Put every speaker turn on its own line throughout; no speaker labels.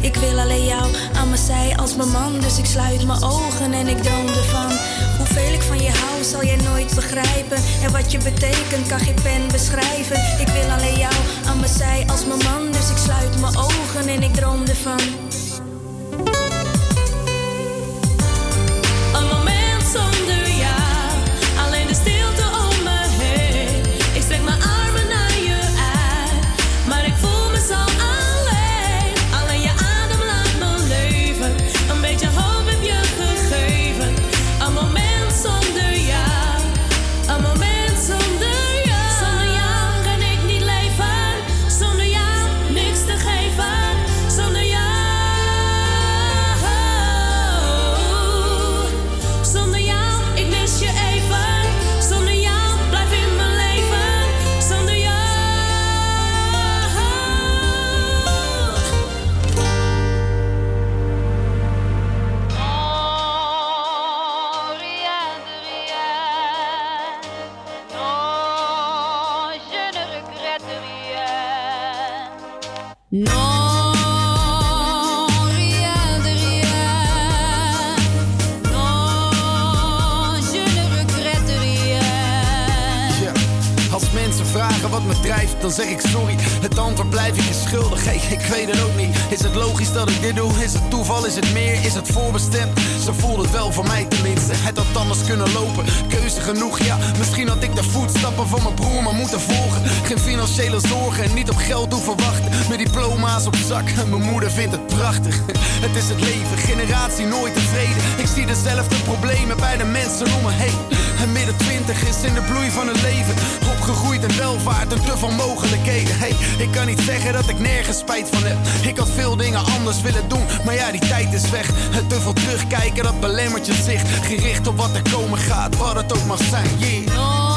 Ik
wil alleen jou aan mijn zij als mijn man. Dus ik sluit mijn ogen en ik droom ervan. Hoeveel ik van je hou zal jij nooit begrijpen. En wat je betekent kan geen pen beschrijven. Ik wil alleen jou aan mijn zij als mijn man. Dus ik sluit mijn ogen en ik droom
weet het ook niet. Is het logisch dat ik dit doe? Is het toeval? Is het meer? Is het voorbestemd? Zo voelt het wel voor mij tenminste. Het had anders kunnen lopen. Keuze genoeg, ja. Misschien had ik de voetstappen van mijn broer maar moeten volgen. Geen financiële zorgen en niet op geld hoeven wachten. Met diploma's op zak. Mijn moeder vindt het prachtig. Het is het leven, generatie nooit tevreden. Ik zie dezelfde problemen bij de mensen om me heen. En midden twintig is in de bloei van het leven. Opgegroeid in welvaart en te veel mogelijkheden. Hey, ik kan niet zeggen dat ik nergens spijt van heb. Ik had veel dingen anders willen doen, maar ja, die tijd is weg. Het te veel terugkijken, dat belemmert je zicht. Gericht op wat er komen gaat, wat het ook mag zijn. Yeah.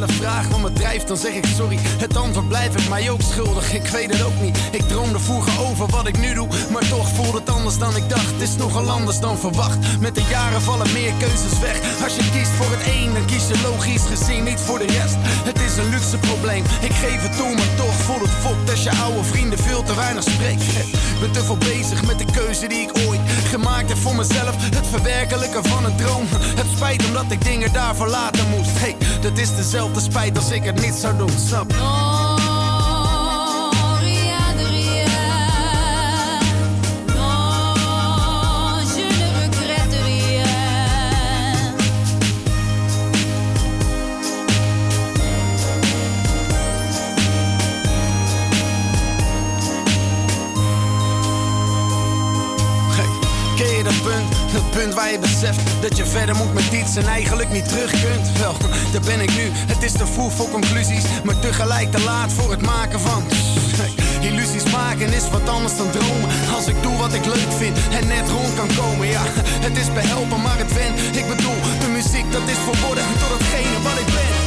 Mezelf vraag wat me drijft, dan zeg ik sorry. Het antwoord blijf ik mij ook schuldig, ik weet het ook niet. Ik droomde vroeger over wat ik nu doe, maar toch voelt het anders dan ik dacht. Het is nogal anders dan verwacht. Met de jaren vallen meer keuzes weg. Als je kiest voor het een, dan kies je logisch gezien niet voor de rest. Het is een luxe probleem, ik geef het toe, maar toch voelt het fokt als je oude vrienden veel te weinig spreekt. Ik ben te veel bezig met de keuze die ik ooit gemaakt heb voor mezelf. Het verwerkelijken van een droom. Het spijt omdat ik dingen daarvoor laten moest. Hey, dat is dezelfde spijt als ik het niet zou doen, snap punt? Waar je beseft dat je verder moet met iets en eigenlijk niet terug kunt. Wel, daar ben ik nu. Het is te vroeg voor conclusies, maar tegelijk te laat voor het maken van. Illusies maken is wat anders dan dromen. Als ik doe wat ik leuk vind en net rond kan komen, ja, het is behelpen, maar het wen. Ik bedoel, de muziek dat is verworden tot hetgene wat ik ben.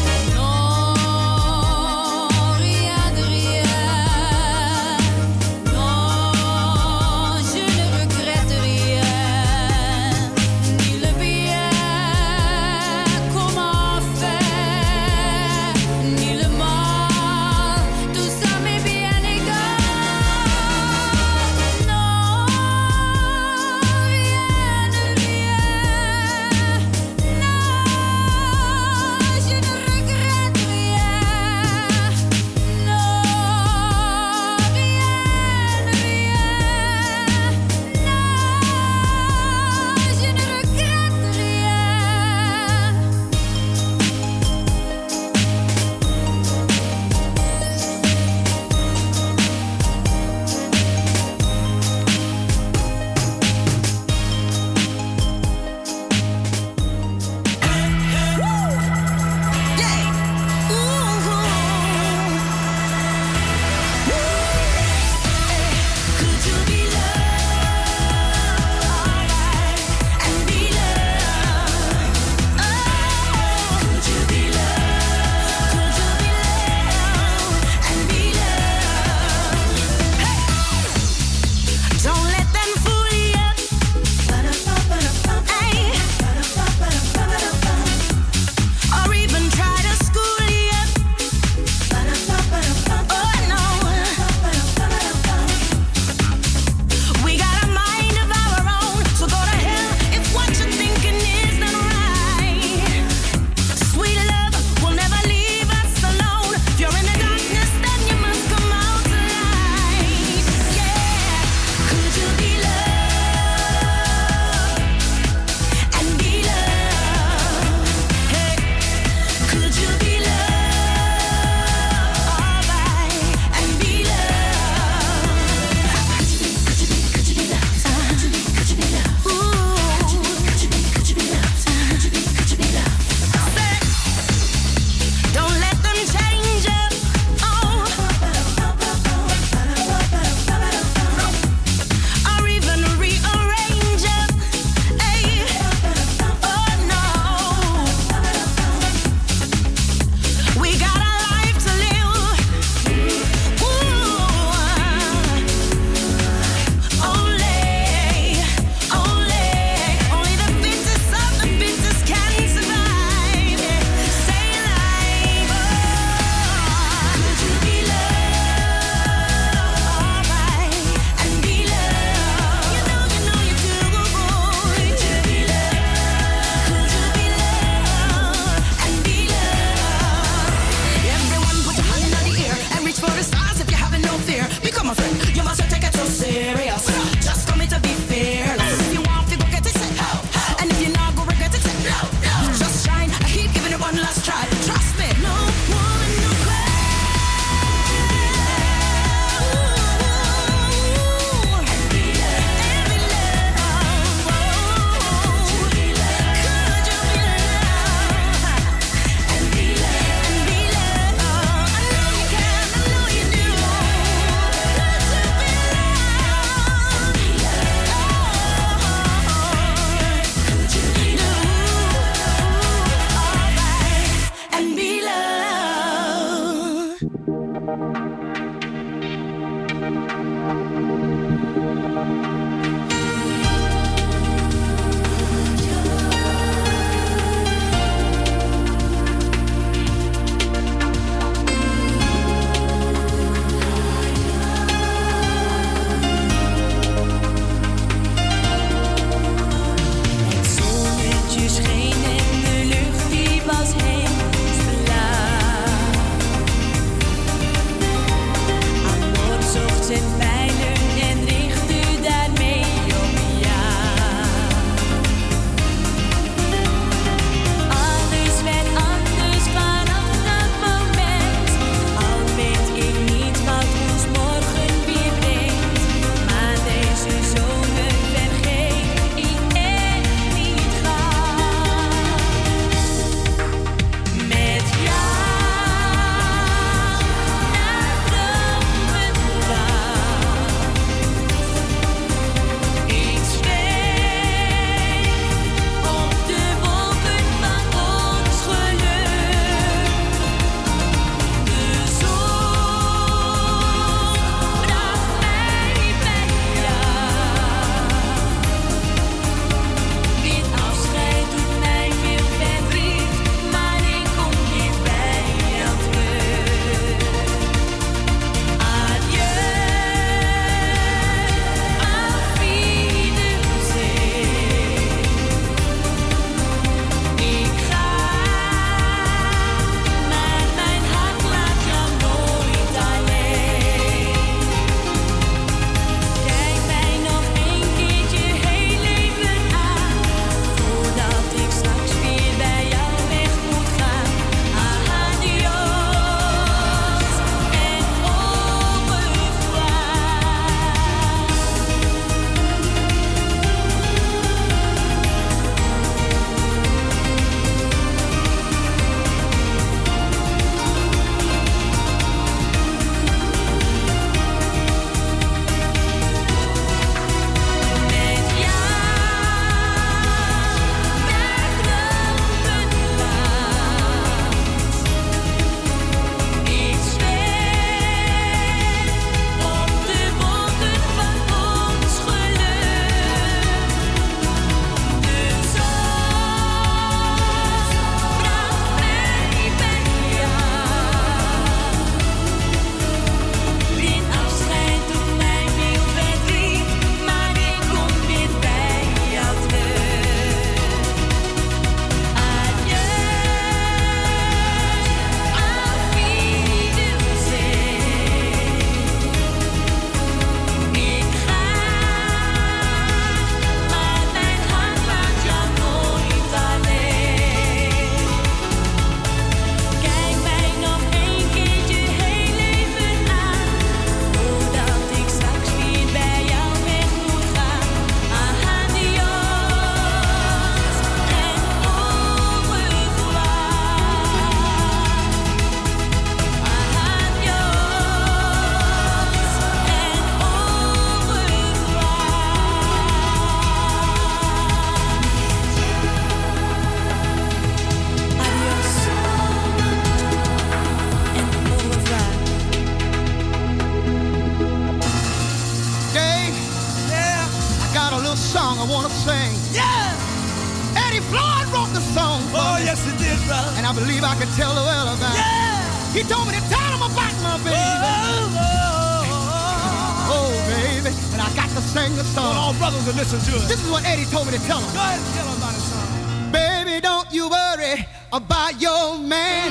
Listen to it.
This is what Eddie told me to tell him.
Go ahead and tell him about it, son.
Baby, don't you worry about your man.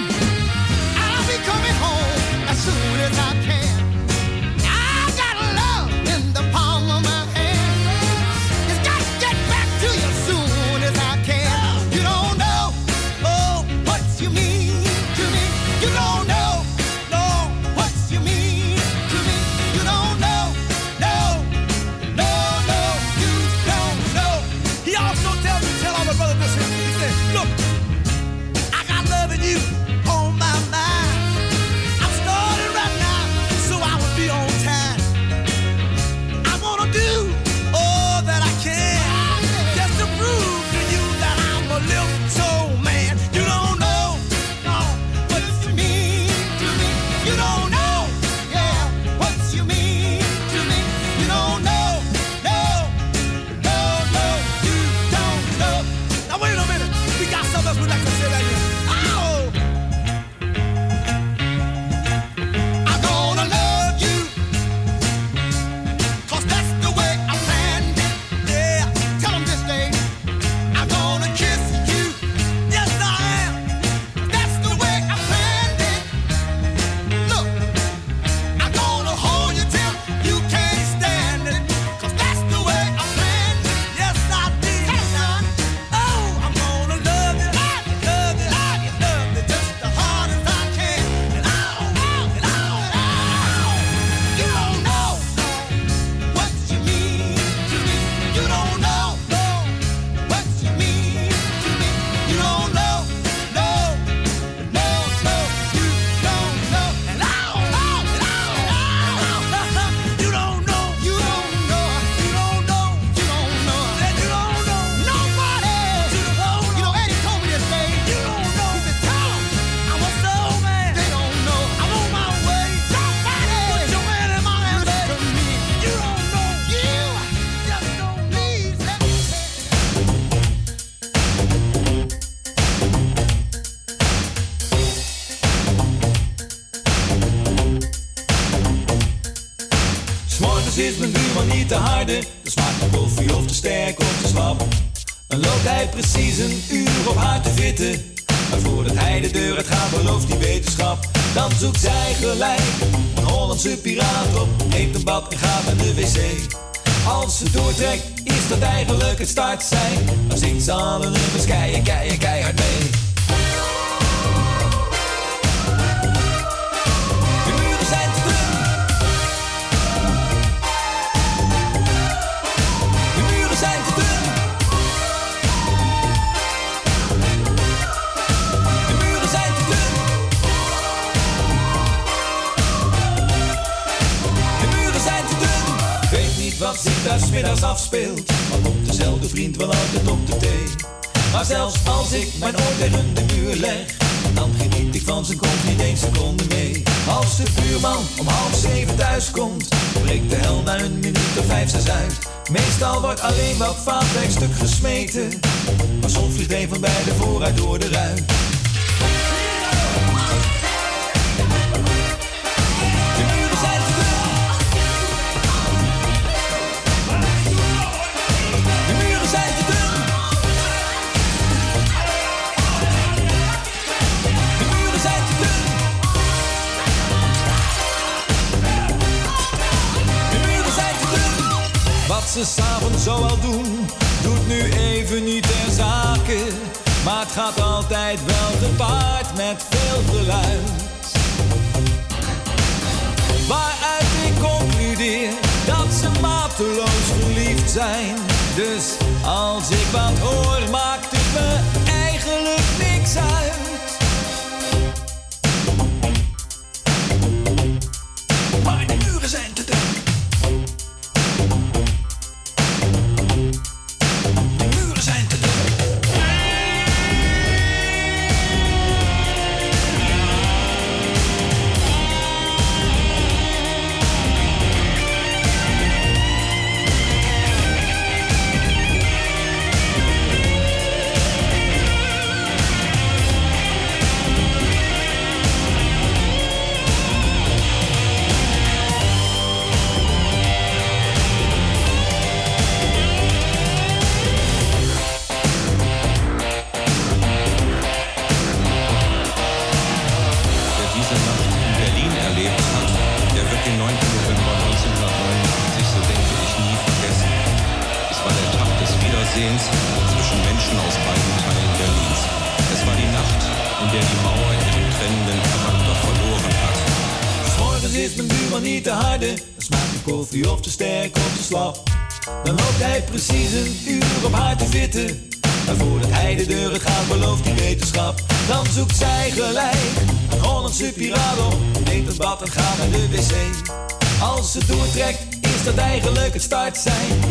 onze piraat op. Neemt een bad en gaat naar de wc. Als ze doortrekt, is dat eigenlijk het start zijn. Dan zingt ze alle nummers keien, keien. daar smiddags afspeelt. Maar op dezelfde vriend wel altijd op de thee. Maar zelfs als ik mijn oor tegen de muur leg, dan geniet ik van zijn kont niet één seconde mee. Als de vuurman om half zeven thuis komt, breekt de hel na een minuut of vijf, zes uit. Meestal wordt alleen wat vaatwerk stuk gesmeten, maar soms vliegt een van beide vooruit door de ruit. ze s'avonds zo al doen, doet nu even niet ter zake. Maar het gaat altijd wel te paard met veel geluid. Waaruit ik concludeer dat ze mateloos verliefd zijn. Dus als ik wat hoor, maakt het me eigenlijk niks uit. Zijn.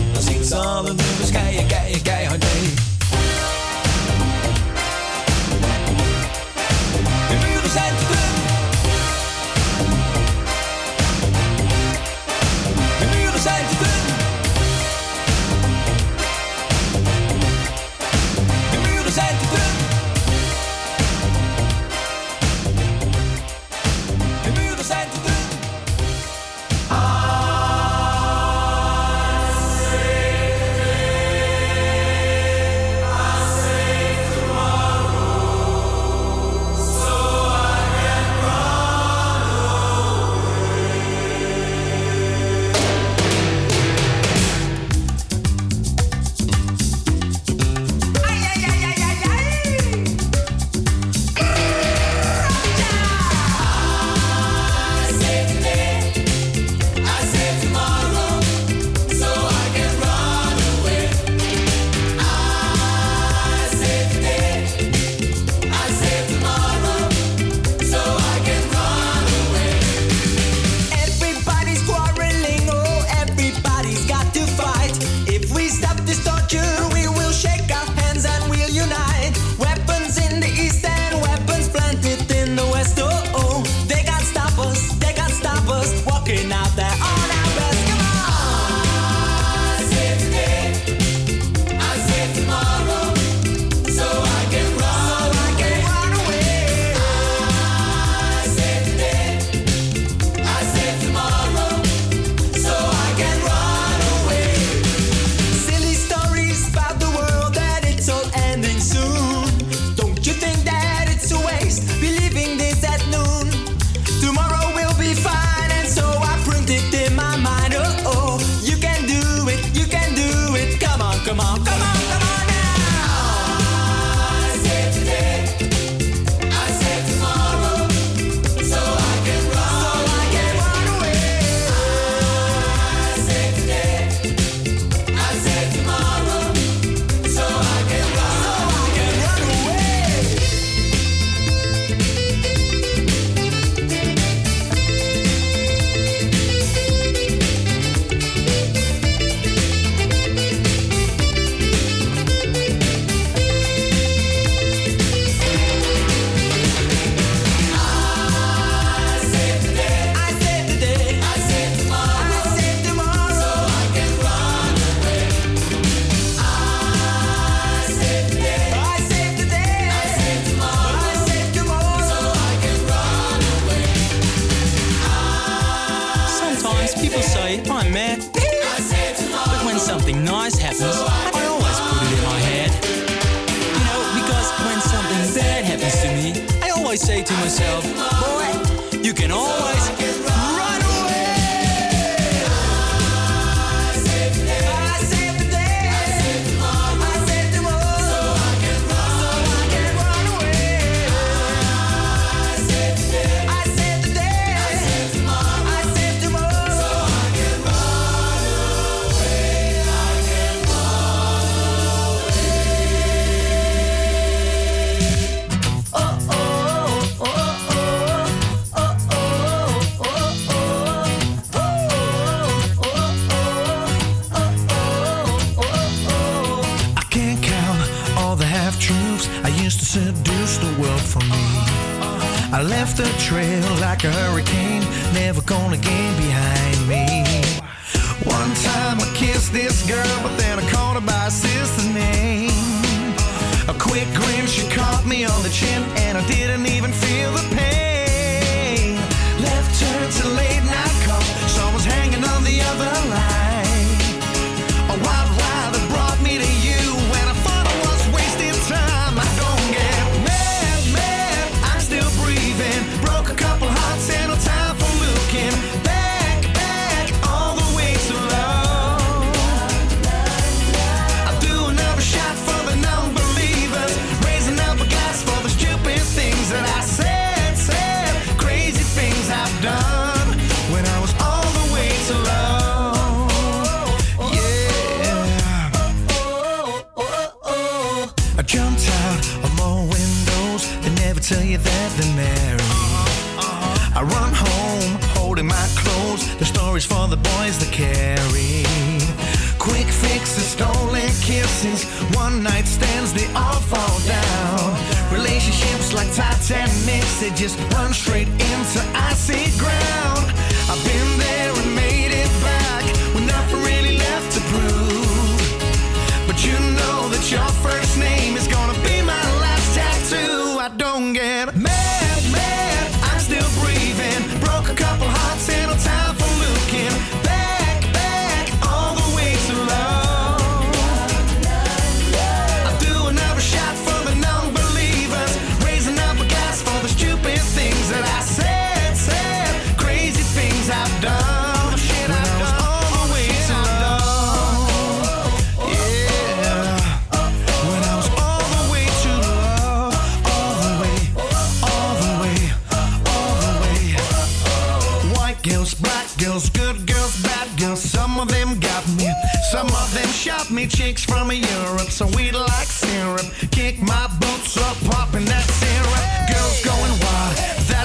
They just run straight into icy.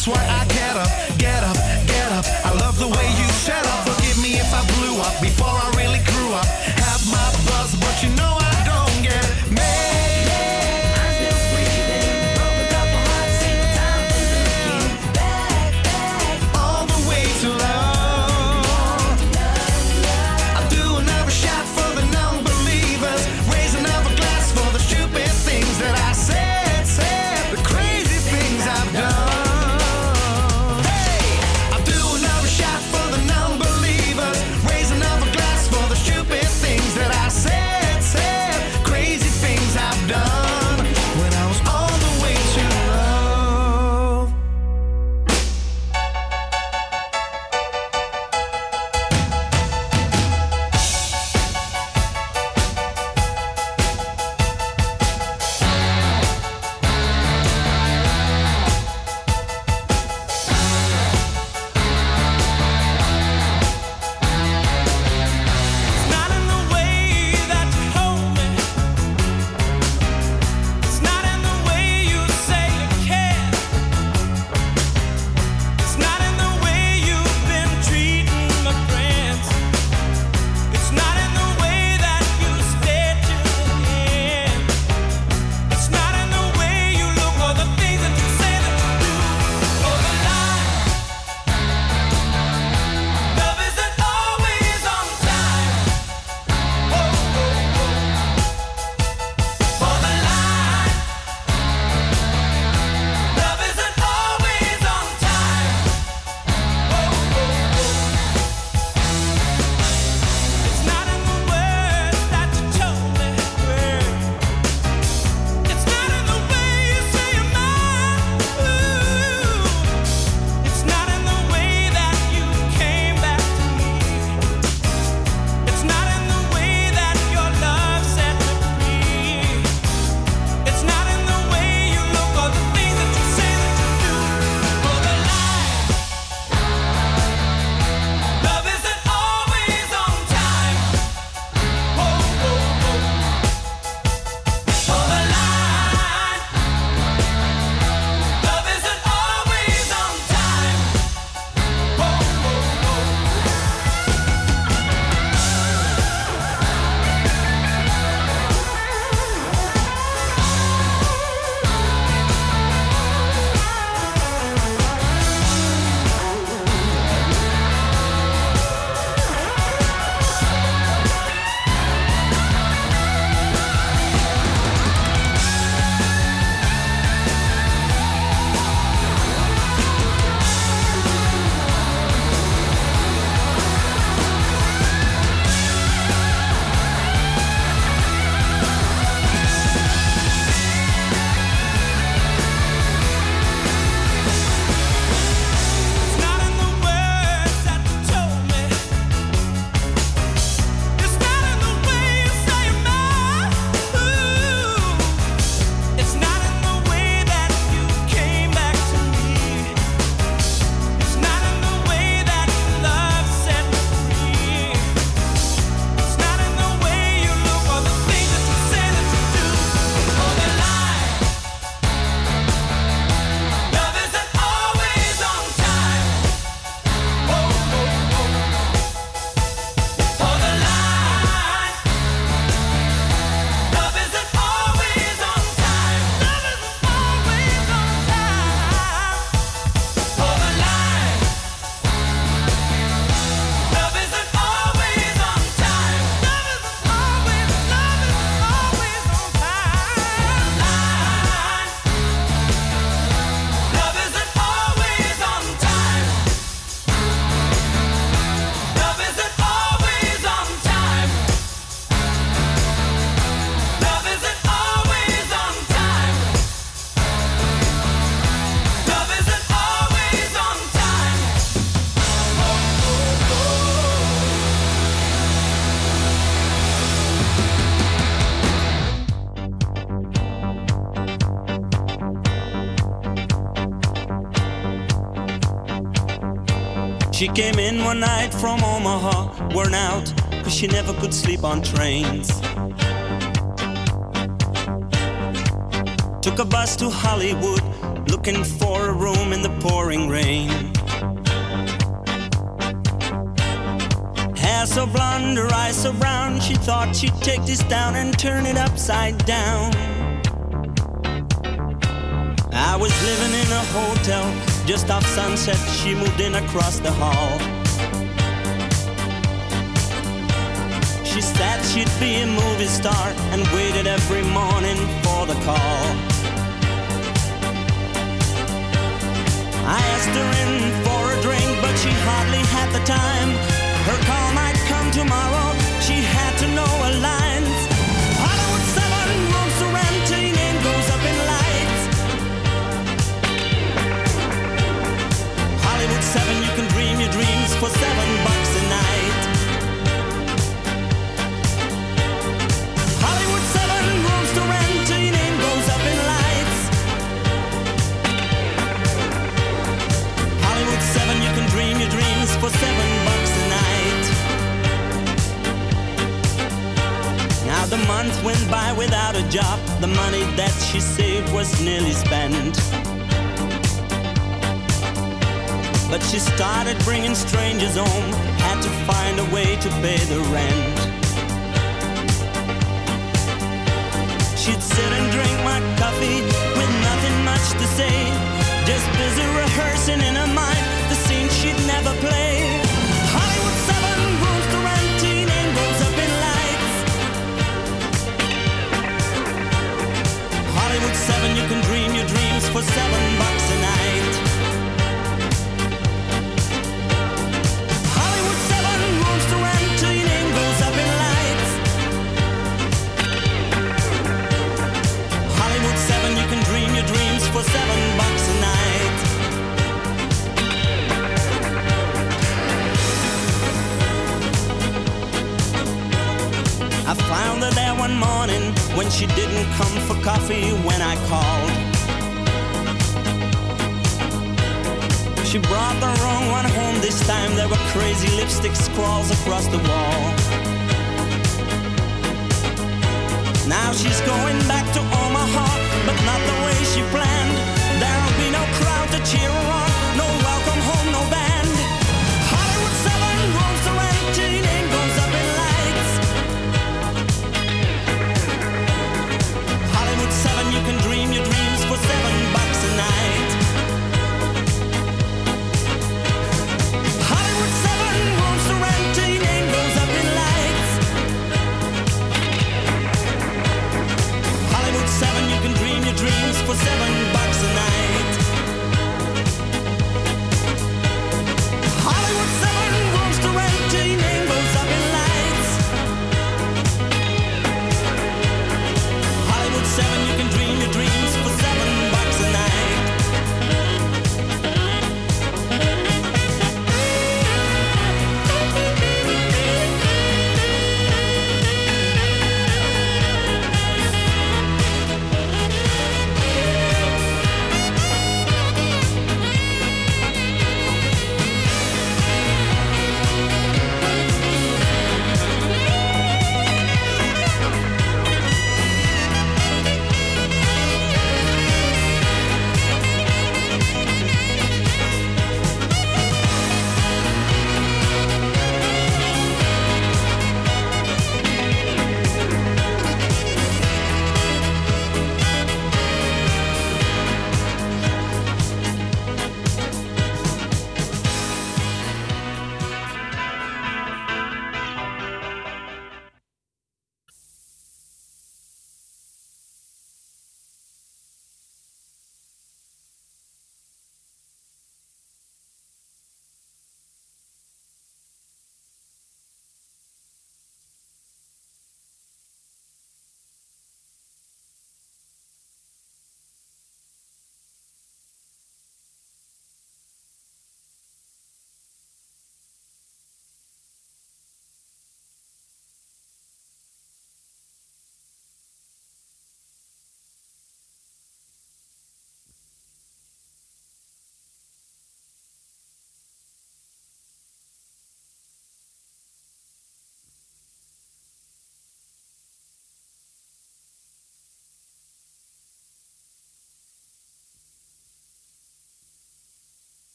That's why I get up.
came in one night from Omaha, worn out, cause she never could sleep on trains. Took a bus to Hollywood, looking for a room in the pouring rain. Hair so blonde, her eyes so brown, she thought she'd take this down and turn it upside down. I was living in a hotel just off sunset, she moved in across the hall. She said she'd be a movie star and waited every morning for the call. I asked her in for a drink, but she hardly had the time. Her call might come tomorrow. She had to know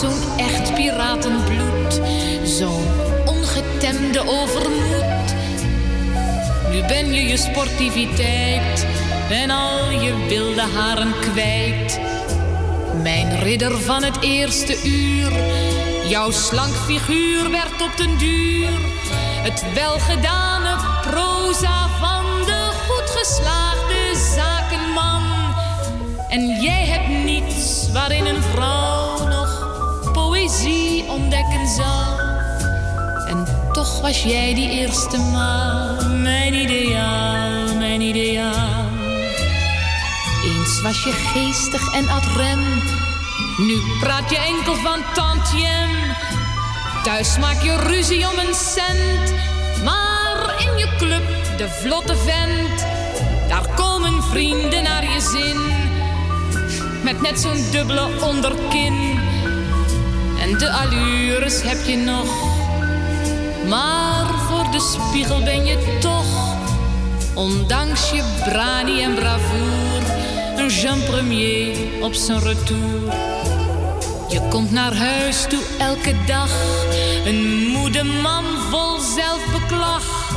zo'n echt piratenbloed, zo'n ongetemde overmoed. Nu ben je je sportiviteit en al je wilde haren kwijt. Mijn ridder van het eerste uur, jouw slank figuur werd op den duur het welgedane proza van de goed geslaagde zakenman. En jij hebt niets waarin een vrouw poëzie ontdekken zal. En toch was jij die eerste maal mijn ideaal, mijn ideaal. Eens was je geestig en ad rem, nu praat je enkel van tantiem. Thuis maak je ruzie om een cent, maar in je club de vlotte vent, daar komen vrienden naar je zin. Met net zo'n dubbele onderkin. En de allures heb je nog. Maar voor de spiegel ben je toch, ondanks je brani en bravoure, een Jean Premier op zijn retour. Je komt naar huis toe elke dag, een moede man vol zelfbeklag.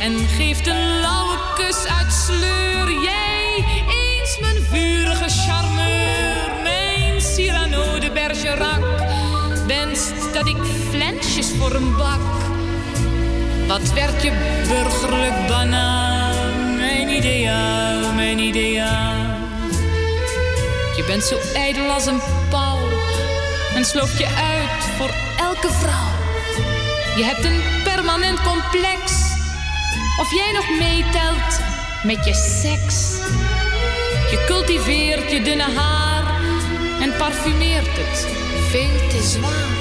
En geeft een lauwe kus uit sleur. Jij, eens mijn vurige charmeur, mijn Cyrano de Bergerac, wenst dat ik flensjes voor een bak. Wat werd je burgerlijk banaan, mijn ideaal, mijn ideaal. Je bent zo ijdel als een pauw en slooft je uit voor elke vrouw. Je hebt een permanent complex, of jij nog meetelt met je seks. Je cultiveert je dunne haar en parfumeert het veel te zwaar.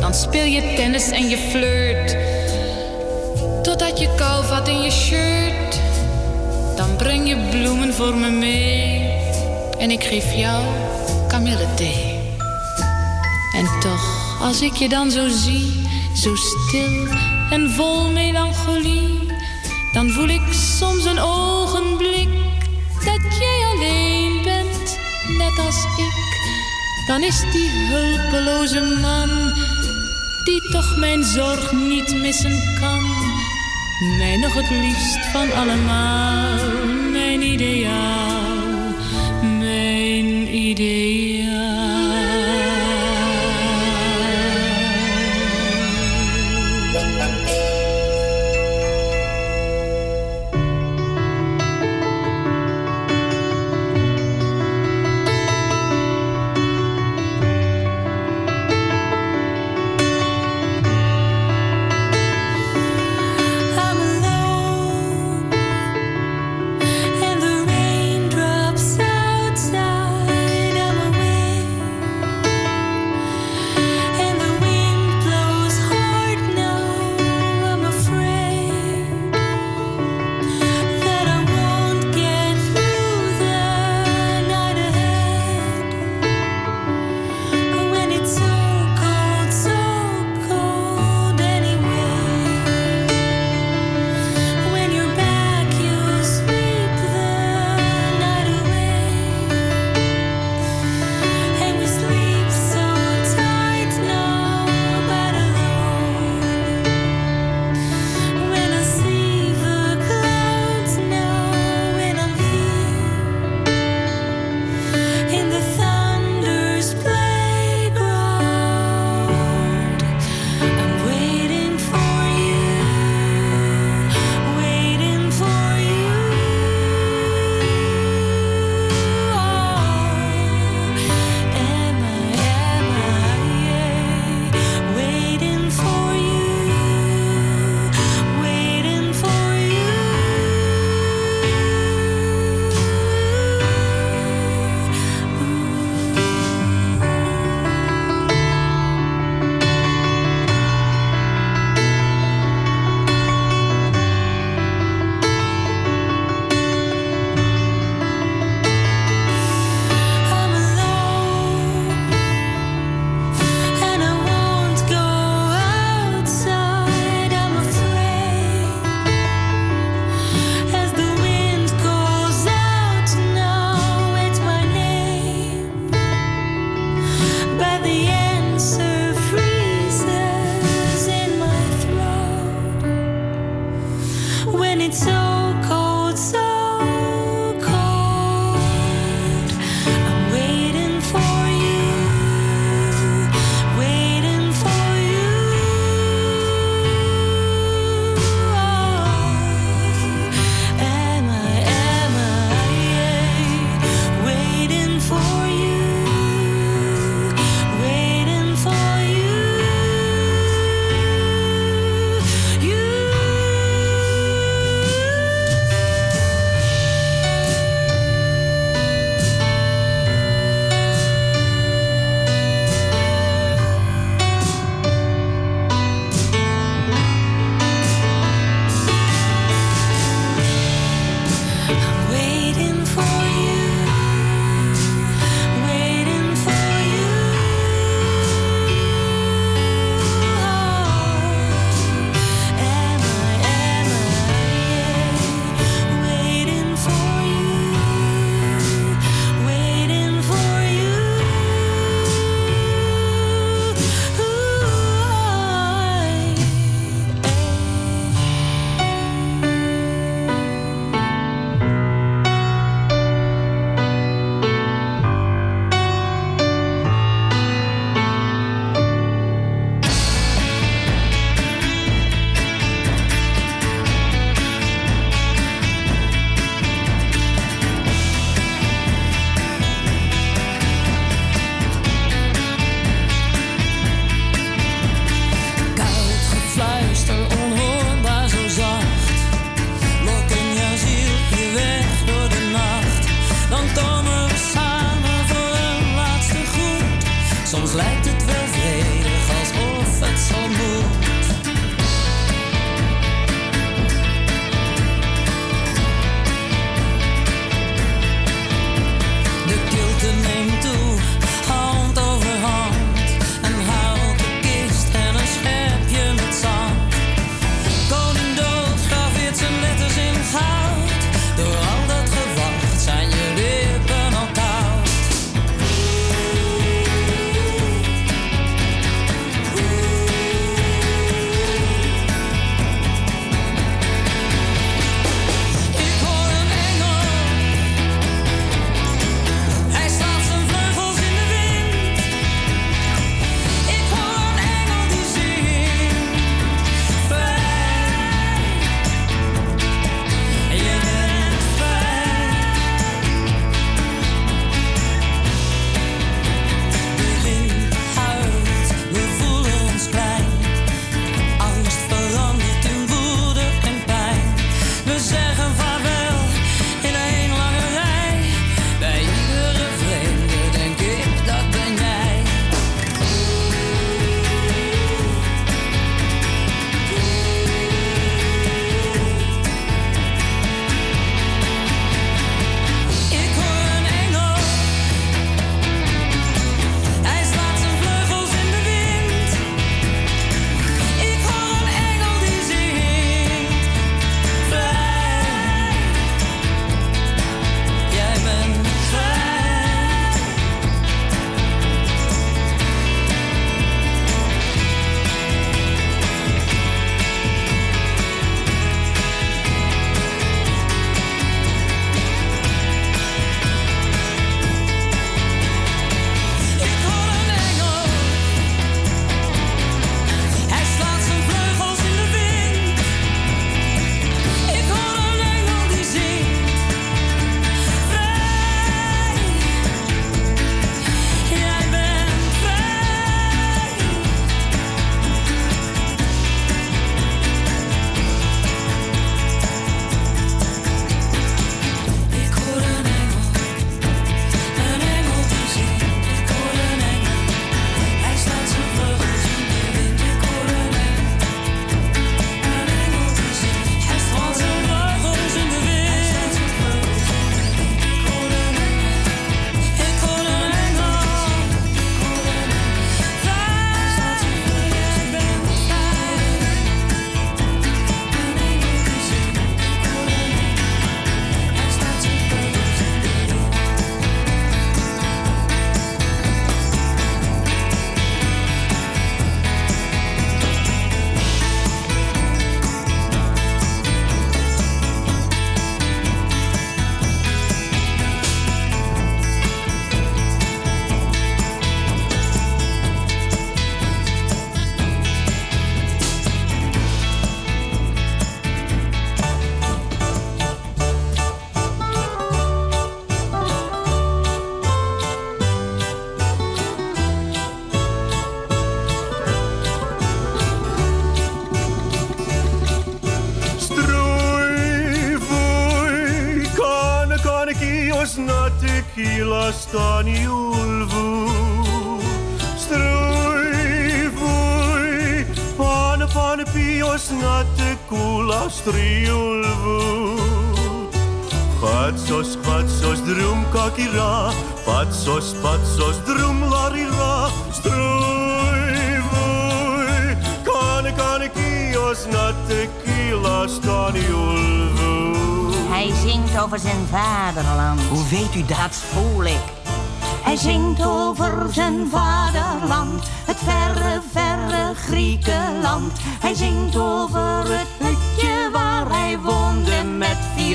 Dan speel je tennis en je flirt, totdat je kou vat in je shirt. Dan breng je bloemen voor me mee en ik geef jou kamillethee. En toch, als ik je dan zo zie, zo stil en vol melancholie, dan voel ik soms een ogenblik dat jij alleen bent, net als ik. Dan is die hulpeloze man, die toch mijn zorg niet missen kan, mij nog het liefst van allemaal, mijn ideaal, mijn ideaal.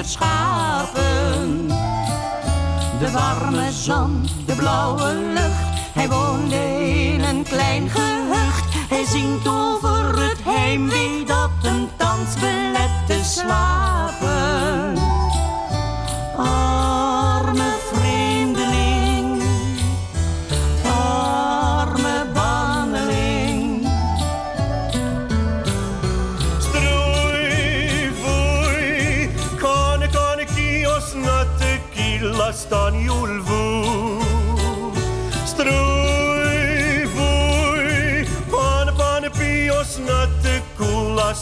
Schaven. De
warme zon, de blauwe lucht, hij woonde in een klein gehucht. Hij zingt over het heimwee dat hem thans belet te slapen.
Ah.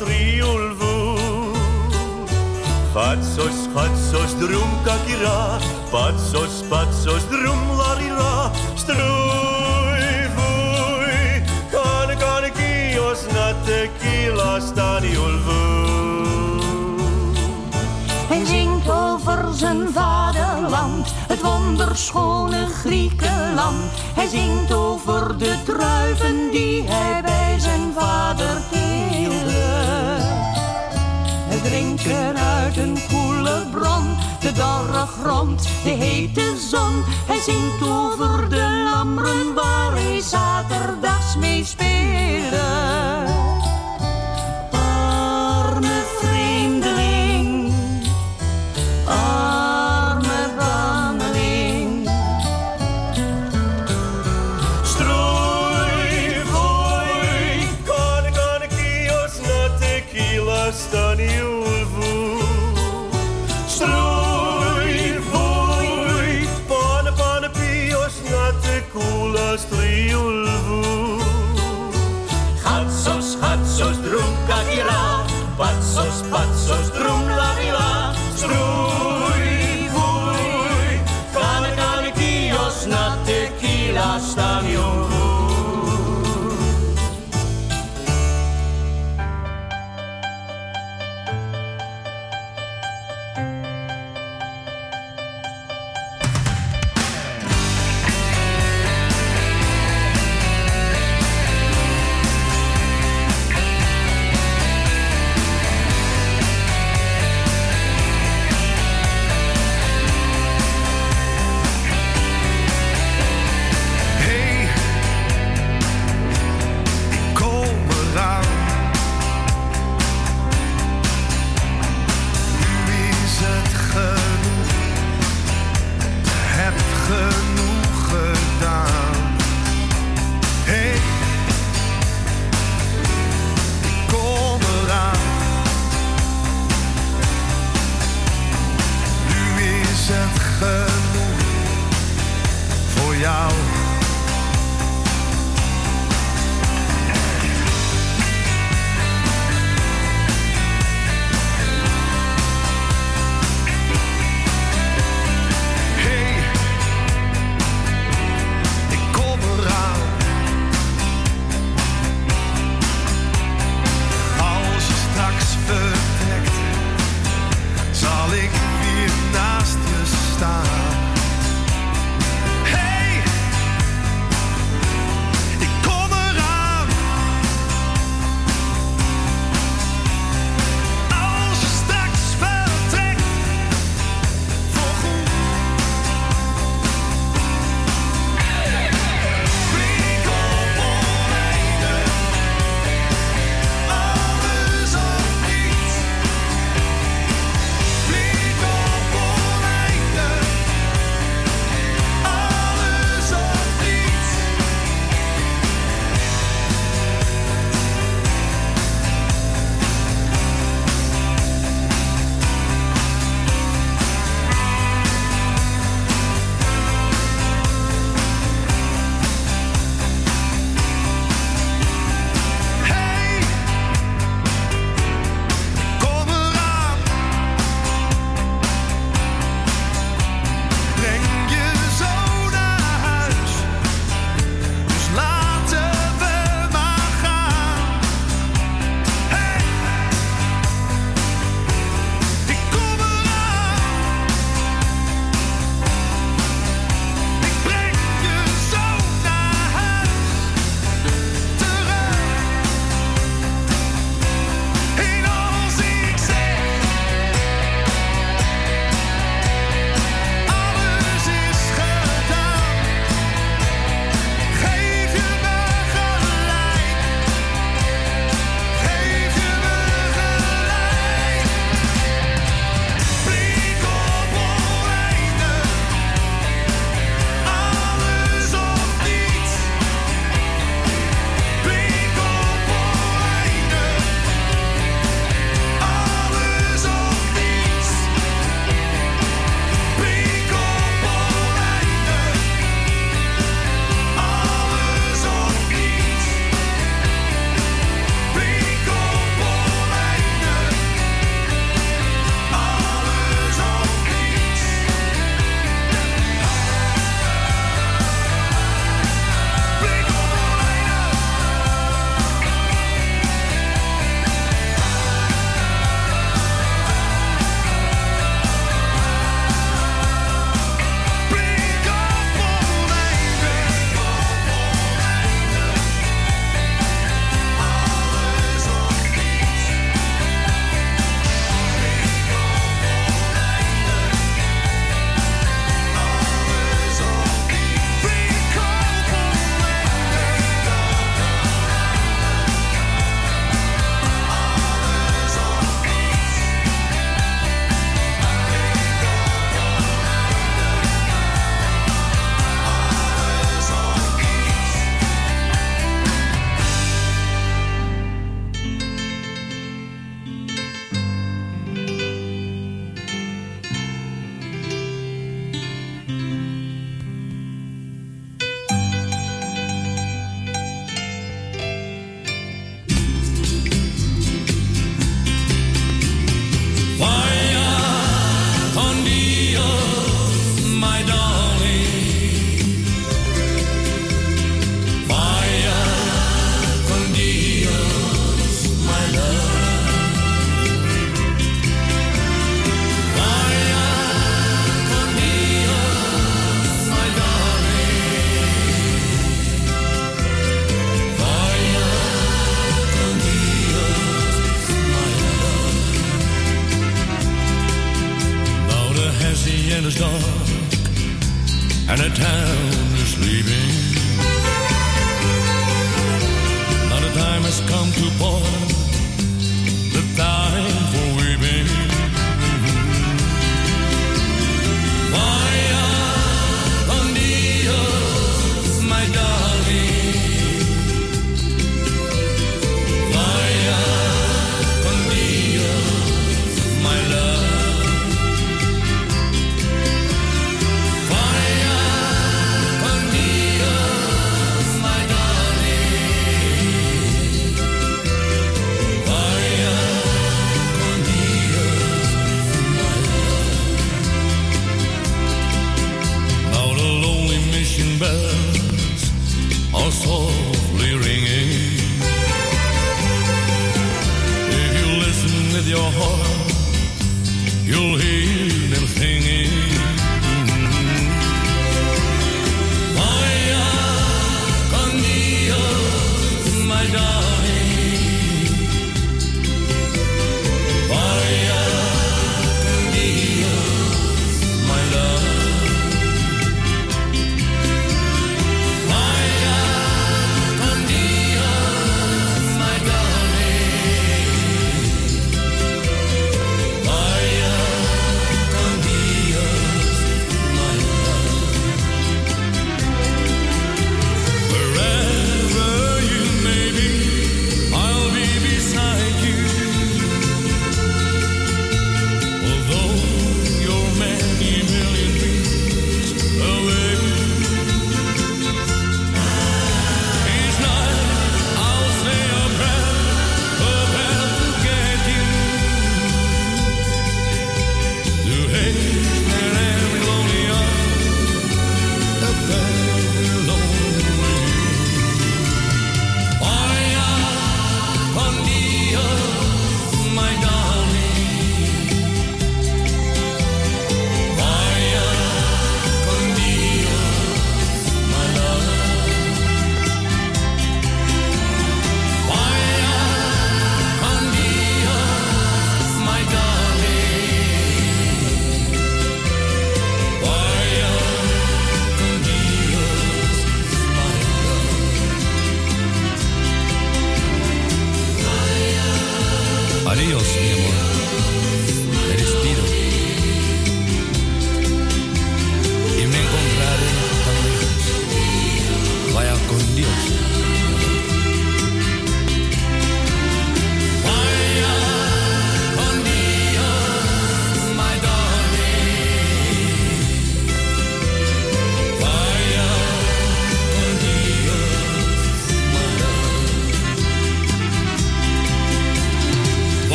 riool voer. Gatsos, gatsos, droom kakira, patsos, patsos, droom larira, struj vuj, kan kan kios na tequila staan jul
Hij zingt over zijn vaderland, het wonderschone Griekenland. Hij zingt over de druiven die hij bij zijn vader drinken uit een koele bron, de dorre grond, de hete zon. Hij zingt over de lammeren waar hij zaterdags mee speelde.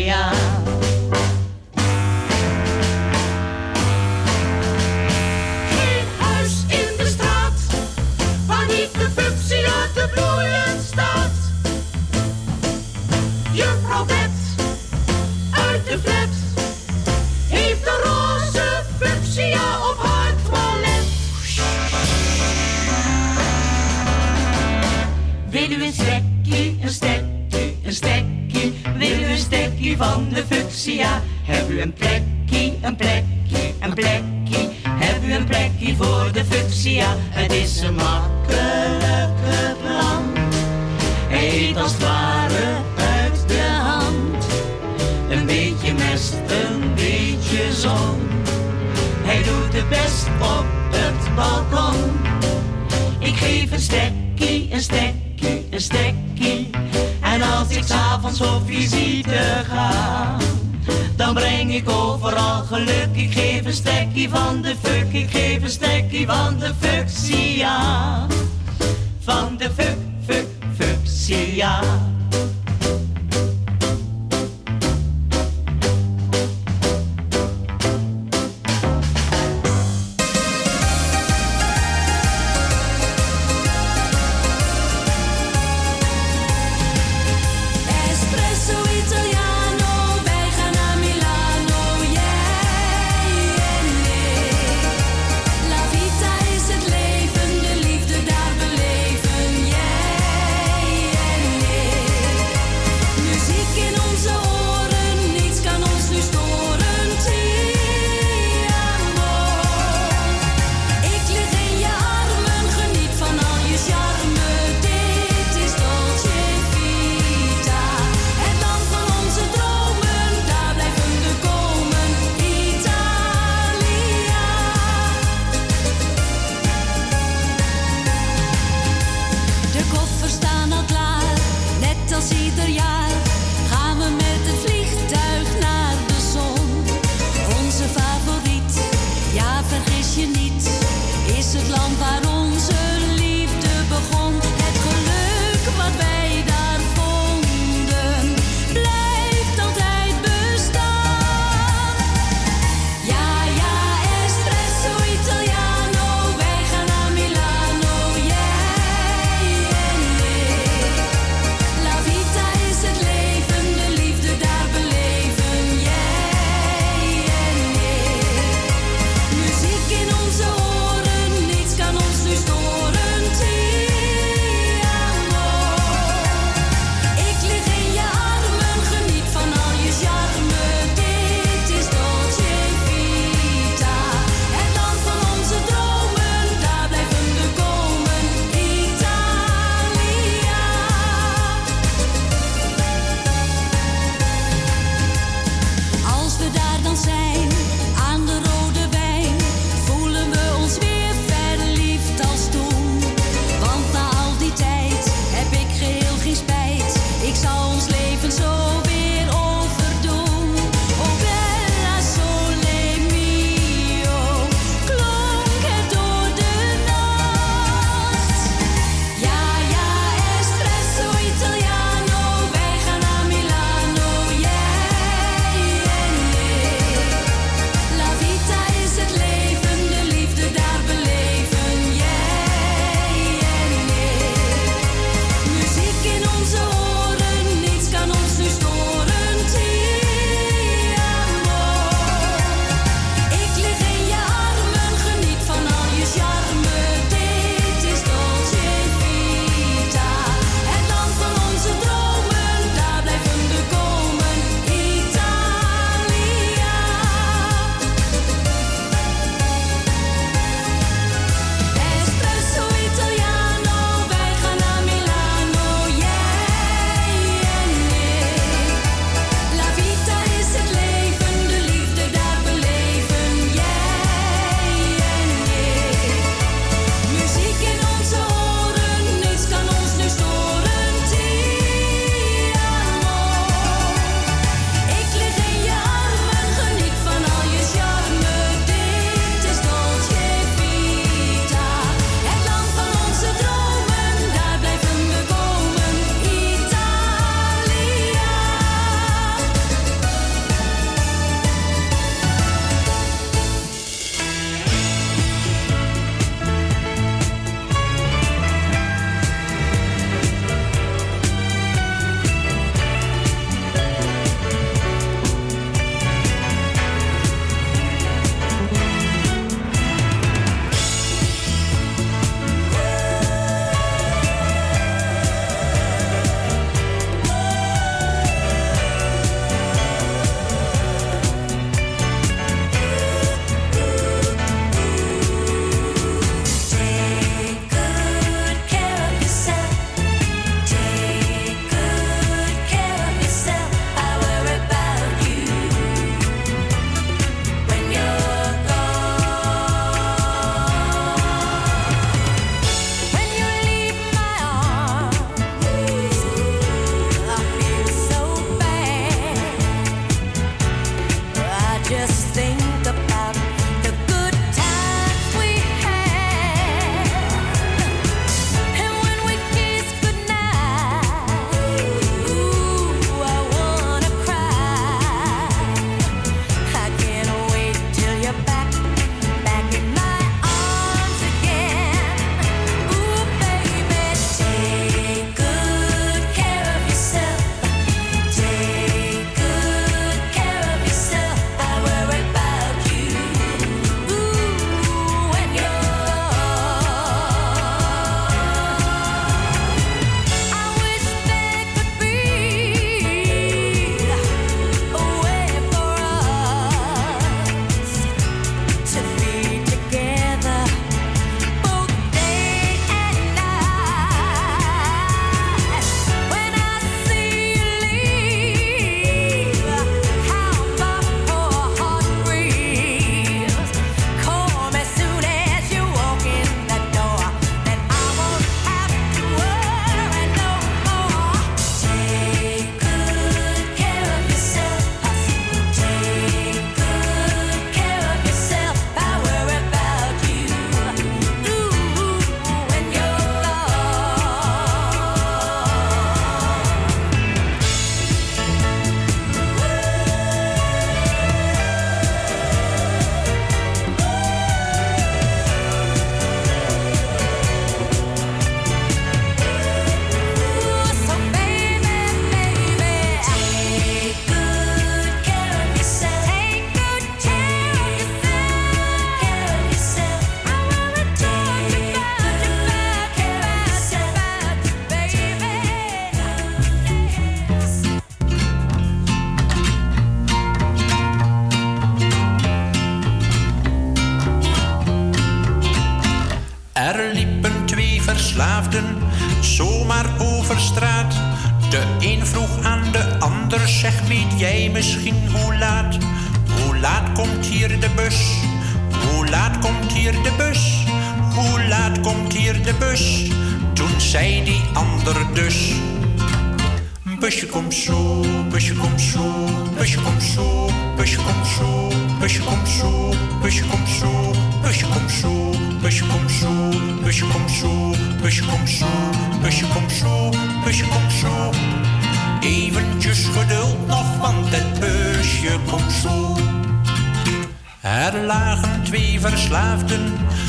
yeah. fuchsia. Heb u een plekje, een plekje, een plekje. Heb u een plekje voor de fuchsia. Het is een makkelijke land. Hij eet als het ware uit de hand. Een beetje mest, een beetje zon. Hij doet het best op het balkon. Ik geef een stekkie, een stekkie, een stekkie. En als ik s'avonds op visite ga, dan breng ik overal geluk. Ik geef een stekkie van de fuck, ik geef een stekkie van de fuxia. Van de fuck, fuck,
fuxia.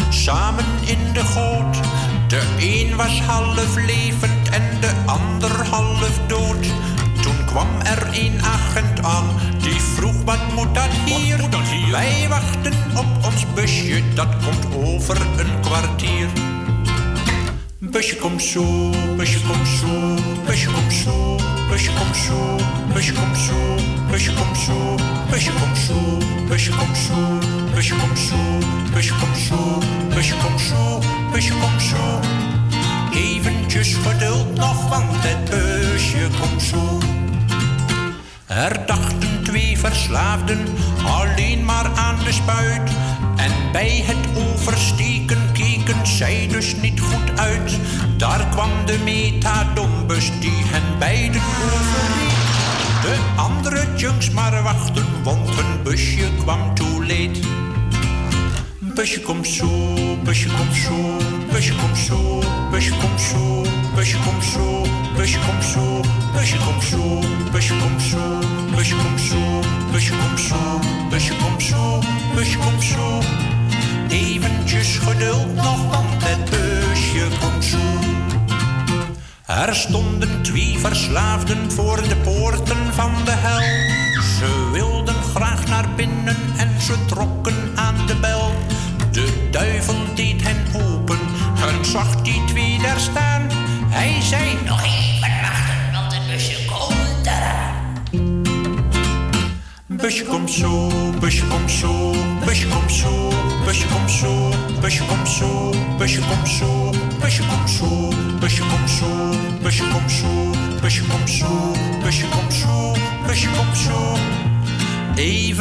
Samen in de goot. De een was half levend en de ander half dood. Toen kwam er een agent aan, die vroeg wat moet dat hier? Wij wachten op ons busje, dat komt over een kwartier. Busje komt zo, busje komt zo, busje komt zo, busje komt zo, busje komt zo, busje komt zo, busje komt zo, busje komt zo, komt zo, busje komt zo, busje komt zo. Eventjes geduld nog, want het busje komt zo. Er dachten twee verslaafden alleen maar aan de spuit. En bij het oversteken keken zij dus niet goed uit. Daar kwam de metadonbus die hen beiden overreed. De andere junks maar wachten, busje komt zo.